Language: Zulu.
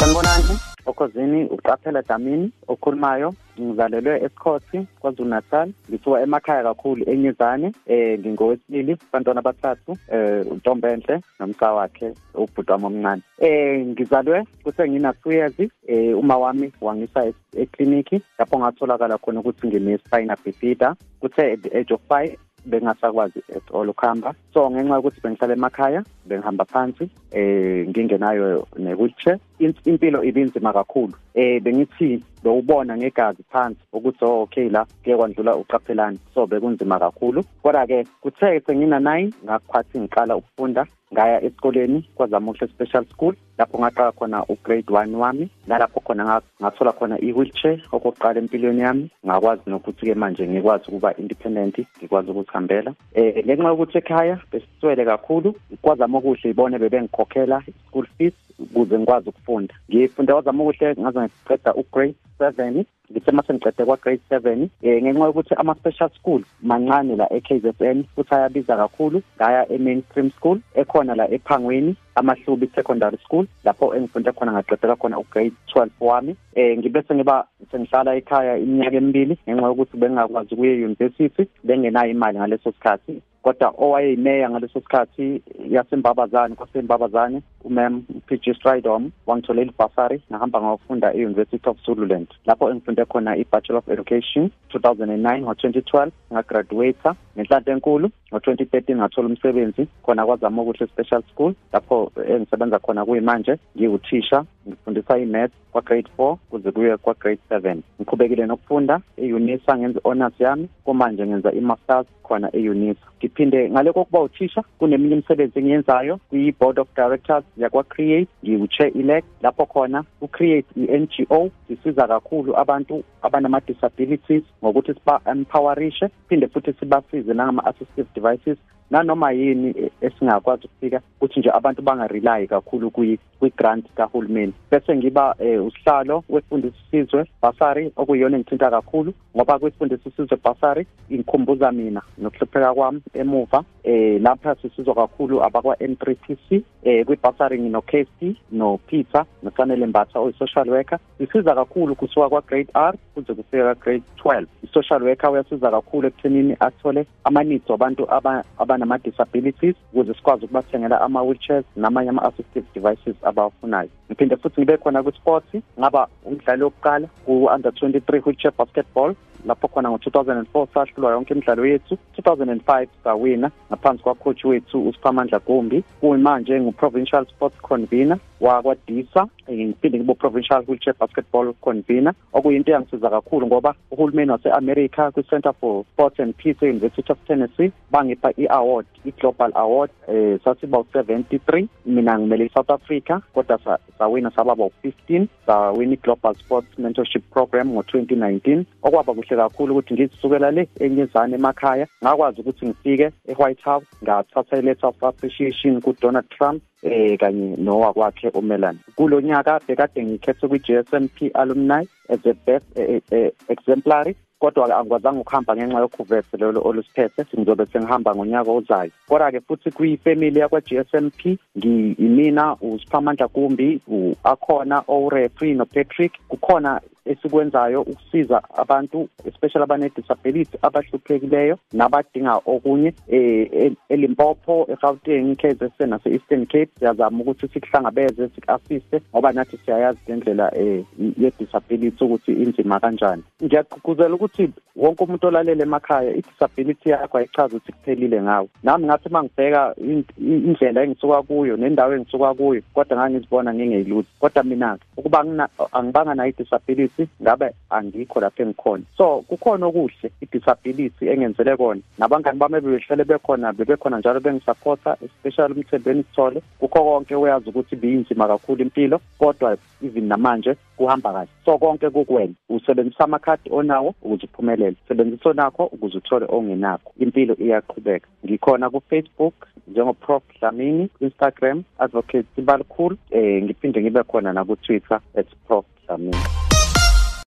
sanibonani okhozini uqaphela damini okhulumayo ngizalelwe esikhothi kwazulu natal ngisuka emakhaya kakhulu enyizane eh ngingowesibili bantwana abathathu eh untombenhle nomca wakhe ubhuti wami omncane. Eh ngizalwe kusengina two years eh uma wami wangisa ekliniki lapho ngatholakala khona ukuthi ngine-spina bifida kuthe at the age of five bengasakwazi at all ukuhamba. So ngenxa yokuthi bengihlala emakhaya bengihamba phansi eh ngingenayo ne-wheelchair. Impilo ibinzima kakhulu. Eh bengithi bewubona ngegazi phansi ukuthi oh okay la ke kwandlula uqaphelani so bekunzima kakhulu. Kodwa ke kuthe sengina 9 ngakwathi ngiqala ukufunda ngaya esikoleni kwazamuhle special school lapho ngaqala khona ugrade 1 wami nalapho khona ngathola khona i-wheelchair okokuqala empilweni yami. Ngakwazi nokuthi ke manje ngikwazi ukuba independent ngikwazi ukuzihambela eh ngenxa yokuthi ekhaya besiswele kakhulu kwazama okuhle ibone bebengikhokhela school fees. Ukuze ngikwazi ukufunda. Ngifunde kwazama okuhle ngaze ngiqeda ugrade 7 ngithe mase ngiqede kwa grade 7 eh ngenxa yokuthi ama special school mancane la eKZN futhi ayabiza kakhulu ngaya e-mainstream school ekhona la ephangweni amahlubi secondary school lapho engifunde khona ngaqedela khona ugrade 12 wami. Eh ngibe sengiba sengihlala ekhaya iminyaka emibili ngenxa yokuthi bengakwazi ukuya e-university bengenayo imali ngaleso sikhathi. Kodwa owayeyimeya ngaleso sikhathi yasembabazane kwasembabazane umem PG Stridom wangitholela ibasari ngahamba ngawufunda e-University of Zululand. Lapho engifunde khona i-Bachelor of Education 2009 ngo-2012 ngagraduate ngenhlanhla enkulu. Ngo-2013 ngathola umsebenzi khona kwazama okuhle special school. Lapho engisebenza khona kuyimanje ngiwuthisha. Ngifundisa i-math kwa-grade 4 kuze kuye kwa-grade 7 ngiqhubekile nokufunda e-unisa ngenza honors yami. Kumanje ngenza i-masters khona e-unisa. Ngiphinde ngale kokuba uthisha kuneminye imisebenzi engiyenzayo kwi-board of directors yakwa-create. Ngiwu-chair elect lapho khona u-create i-ngo sisiza kakhulu abantu abanama-disabilities ngokuthi siba-empowerishe phinde futhi sibasize nangama-assistive devices nanoma yini esingakwazi ukufika ukuthi nje abantu bangarely kakhulu kwi-grant kahulumeni. Bese ngiba eh, usihlalo wefundisa isizwe basari okuyiyona engithinta kakhulu ngoba kwifundisa isizwe basari ingikhumbuza mina nokuhlupheka kwami emuva. Eh lapha sisizwa kakhulu abakwa-N3TC eh kwibasari ngino-KC no-Peter nofanele mbatha oyi-social worker. Sisiza kakhulu kusuka kwa-grade R kuze kufika ka-grade 12 i-social worker uyasiza kakhulu ekuthenini athole ama-needs wabantu abanama-disabilities ukuze sikwazi ukubathengela ama-wheelchairs namanye ama-assistive devices abawafunayo. Ngiphinde futhi ngibe khona kwi-sports ngaba umdlali wokuqala ku-under 23 wheelchair basketball. Lapho khona ngo-2004 sahlulwa yonke imidlalo yethu. 2005 sawina. Ngaphansi kwacoach wethu usiphamandla gombi kuyimanje ngu-provincial sports convener. Wakwadisa ngiphinde ngibe provincial wheelchair basketball convener. Okuyinto eyangisiza kakhulu ngoba uhulumeni wase-america kwi-center for sports and peace e-university of tennessee bangipha i-award i-global award eh sasiba u-73 mina ngimele i-south africa kodwa sawina saba bawu-15 sawina i-global sports mentorship program ngo-2019 okwaba kuhle kakhulu ukuthi ngizisukela le enyezane emakhaya ngakwazi ukuthi ngifike e-white house ngathatha i-letter of appreciation ku-donald trump. Eh kanye nowakwakhe uMelan kulo nyaka bekade ngikhethe kwi-GSMP alumni as a best exemplary kodwa angikwazanga ukuhamba ngenxa yokhuvese lolo olusiphethe ngizobe sengihamba ngonyaka ozayo. Kodwa-ke futhi kuyifamily yakwa-GSMP ngiyimina usiphamandla kumbi akhona owurefree nopatrick kukhona esikwenzayo ukusiza abantu especially abane-disability abahluphekileyo nabadinga okunye eh eLimpopo eGauteng KZN nase-Eastern Cape. Siyazama ukuthi sikuhlangabeze siku-assiste ngoba nathi siyayazi ngendlela eh ye-disability ukuthi inzima kanjani. Ngiyagqugquzela ukuthi wonke umuntu olalele emakhaya i-disability yakho ayichazi ukuthi kuphelile ngawe. Nami ngathi uma ngibheka indlela engisuka kuyo nendawo engisuka kuyo kodwa ngangizibona ngingeyilutho kodwa mina ukuba angibanga nayo i-disability ukuthi ngabe angikho lapho engikhona. So kukhona okuhle i-disability engenzele kona. Nabangani bami bebehlele bekhona bebekhona njalo bengisupporta especially umthembeni sithole. Kukho konke uyazi ukuthi biyinzima kakhulu impilo kodwa even namanje kuhamba kahle. So konke kukwena. Usebenzisa amakhadi onawo ukuze uphumelele. Sebenzisa onakho ukuze uthole ongenakho. Impilo iyaqhubeka. Ngikhona ku-facebook njengoprof dlamini ku-instagram advocate sibalikhulu um ngiphinde ngibe khona naku-twitter at prof dlamini.